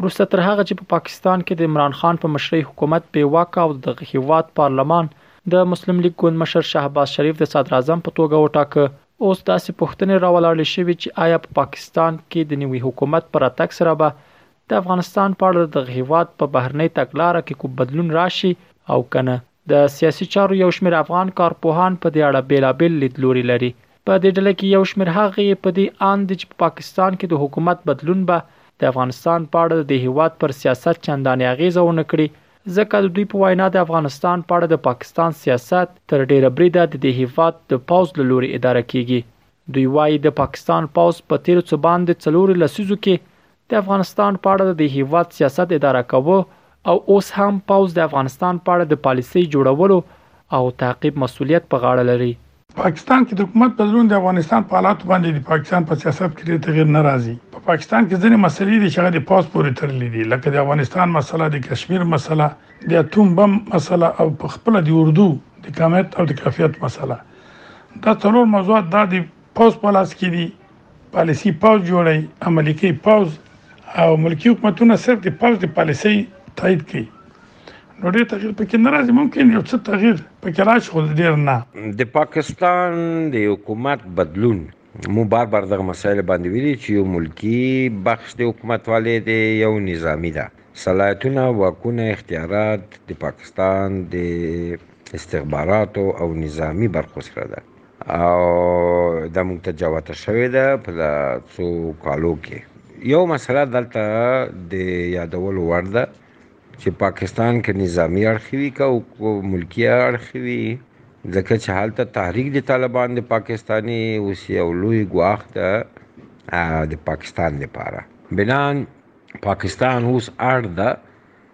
وروسته تر هغه چې په پاکستان کې د عمران خان په مشرۍ حکومت بې واکه او د دغه هیواد پارلمان د مسلم لیګ ګوند مشر شهباز شریف د صدراعظم په توګه وټاکه، اوس داسې پوښتنې راولاړې شوې چې ایا په پاکستان کې د نوي حکومت په راتګ سره به د افغانستان په اړه د دغه هیواد په بهرنۍ تګلاره کې کوم بدلون راشي او که نه؟ د سیاسي چارو یو شمېر افغان کارپوهان په دې اړه بېلابېل لیدلوري لري. په دې ډله کې یو شمېر هغه یې په دې اند دي چې په پاکستان کې د حکومت بدلون به د افغانستان په اړه د دې هېواد پر سیاست چندانې اغېزه ونه کړي، ځکه د دوی په وینا د افغانستان په اړه د پاکستان سیاست تر ډېره بریده د دې هېواد د پوځ له لوري اداره کېږي. دوی وايي، د پاکستان پوځ په تېرو څه باندې څلورو لسیزو کې د افغانستان په اړه د دې هیواد سیاست اداره کوو او اوس هم پوځ د افغانستان په اړه د پالیسۍ جوړولو او تعقیب مسولیت په غاړه لري. پاکستان کې د حکومت بدلون د افغانستان په حالاتو باندې د پاکستان په سیاست کې ډېر تغیر نه راځي. په پاکستان کې ځینې مسلې دي چې هغه د پوځ پورې تړلې دي لکه د افغانستان مسله، د کشمیر مسله، د اتوم بم مسله او په خپله د اردو د کمیت او د کیفیت مسله. دا څلور موضوعات دا د پوځ په لاس کې دي. پالیسی پاوز جوړی عملی کوي پاوز او ملکی حکومتونه صرف د پاوز د پالیسی تایید کوي نو ډېر تغییر پکې نه راځي ممکن یو څه تغییر پکې راشي خو ډېر نه د پاکستان د حکومت بدلون مو بار بار دغه مسایل باندې ویلي چې یو ملکی بخش د حکومتوالې دی یو نظامی ده صلاحیتونه واکونه اختیارات د پاکستان د استخباراتو او نظامی برخو سره ده او دا موږ ته جوته شوې ده په دا څو کالو کې یو مسله دلته د یادولو وړ ده چې پاکستان کې نظامی اړخ وي که ملکی اړخ وي ځکه چې هلته تحریک د طالبان د پاکستاني اوس یو لوی ګواښ ده د پاکستان لپاره بنان پاکستان اوس اړ ده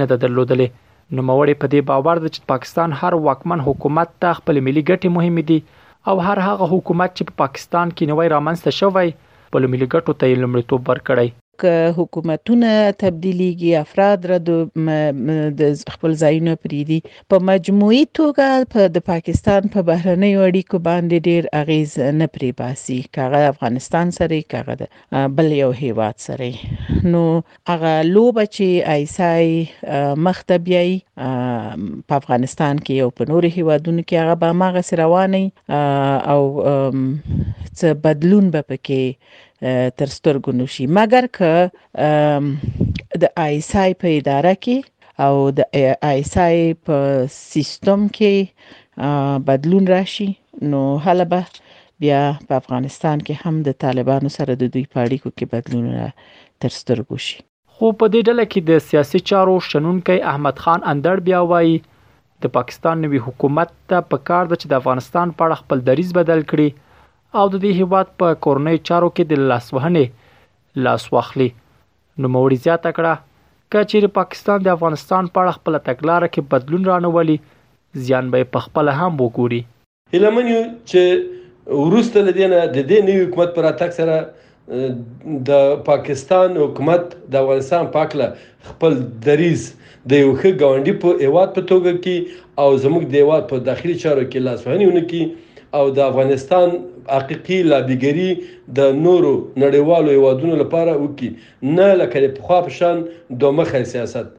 نه ده درلودلې. نوموړې په دې باور ده چې د پاکستان هر واکمن حکومت ته خپلې ملي ګټې مهمې دي او هر هغه حکومت چې په پاکستان کې نوی رامنځته شوی، خپلو ملي ګټو ته یې لومړیتوب ورکړی. که حکومتونه تبدیلیږي، افراد رد د خپل ځایونه پریږدي، په مجموعي توګه د پاکستان په بهرنیو اړیکو باندې ډیر اغیز نه پریباسي، که هغه افغانستان سره وي، که هغه د بل یو هیواد سره وي، نو. هغه لوبه چې ایسای مخ ته بیایي په افغانستان کې او په نورو هیوادونو کې هغه به هماغسې روانه وي او څه بدلون به پکې تر سترګو نه شي مګر که د ایسای په اداره کې او د ایسای په سیستم کې بدلون راشي نو هله به بیا په افغانستان کې هم د طالبانو سره د دوی په اړیکو کې بدلونونه تر سترګو شي. خو په دې ډله کې د سیاسي چارو شنونکی احمد خان اندړ بیا وايي، د پاکستان نوي حکومت ته په کار ده چې د افغانستان په اړه خپل دریځ بدل کړي او د دې هېواد په کورنیو چارو کې د لاسوهنې لاس واخلي. نوموړي زیاته کړه، که چېرې پاکستان د افغانستان په اړه خپله تګلاره کې بدلون رانه ولي، زیان به یې په خپله هم وګوري. هله من یو چې ورسته لدینه د دې نوی حکومت پر اتک سره د پاکستان حکومت د افغانستان پاکله خپل دریز د یو ښه ګاونډي په ایواد په توګه کې او زموږ د ایواد په داخلي چارو کې لاسوهنیونه کې او د افغانستان حقيقي لابیګری د نورو نړیوالو ایوادونو لپاره وکي نه لکه په خوا په شان دوه مخه سیاست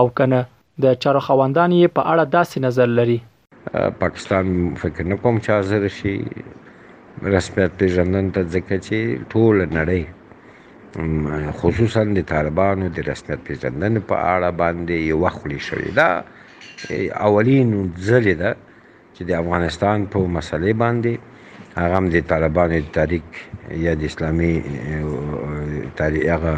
او که نه د چارو خاوندان یې په اړه داسې نظر لري؟ پاکستان فکر نه کوم چې حاضر شي رسمیت پیژندنې ته ځکه چې ټوله نړۍ خصوصا د طالبانو د رسمیت پیژندنې په اړه باندې یوه خولې شوې ده اولین ځلې ده چې د افغانستان په مسلې باندې هغه هم د طالبانو د تاریک یا د اسلامي تاریخ هغه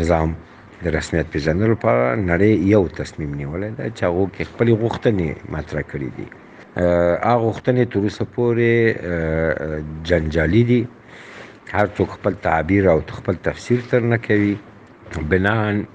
نظام د رسمیت پیژندلو لپاره نړۍ یو تصمیم نیولی دی چې هغو کې خپلې غوښتنې مطرح کړې دي هغه غوښتنې تر اوسه پورې جنجالي دي هر څوک خپل تعبیر او خپل تفسیر ترنه کوي بناً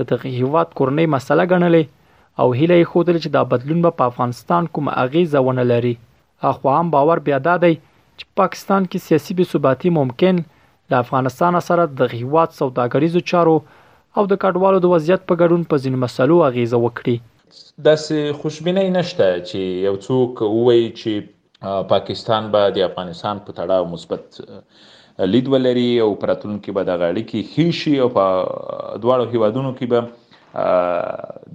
د دغه هیواد کورنۍ مسله ګڼلې او هیله یې ښودلې چې دا بدلون به په افغانستان کوم اغیزه ونه لري اخو عام باور بیا دا دی چې پاکستان کې سیاسي بې ثباتي ممکن له افغانستان سره د دغه هیواد سوداګریزو چارو او د کډوالو د وضعیت په ګډون په ځینو مسلو اغیزه وکړي. داسې خوشبینۍ نشته چې یو څوک ووایي چې پاکستان به د افغانستان په تړاو مثبت لید ولري او په راتلونکي کې به دغه اړیکې ښې شي او په دواړو هیوادونو کې به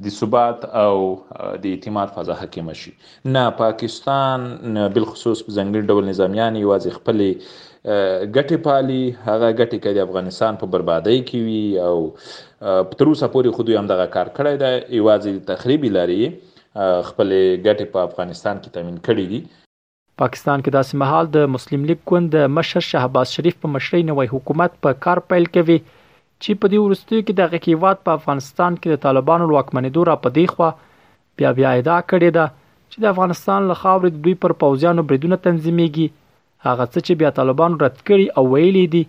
د ثبات او د اعتماد فضا حاکمه شي نه پاکستان بل خصوص په ځنګړي ډول نظامیان یوازې خپل ګټې پالي هغه ګټې کې د افغانستان په بربادۍ کې وي او تر اوسه پورې خو دوی هم دغه کار کړی دی یوازې د تخریبي لارې خپلې ګټې په افغانستان کې تامین کړې دي. پاکستان کې داسې مهال د مسلم لیګ ګوند د مشر شهباز شریف په مشرۍ نوی حکومت په کار پیل کوي چې په دې وروستیو کې دغه هیواد په افغانستان کې د طالبانو لواکمنېدو را پدې خوا بیا بیا ادعا کړې ده چې د افغانستان له خاورې د دوی پر پوځیانو بریدونه تنظیمېږي هغه څه چې بیا طالبانو رد کړي او ویلي دي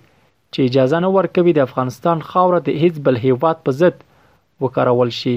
چې اجازه نه ورکوي د افغانستان خاوره د هیڅ بل هیواد په ضد وکارول شي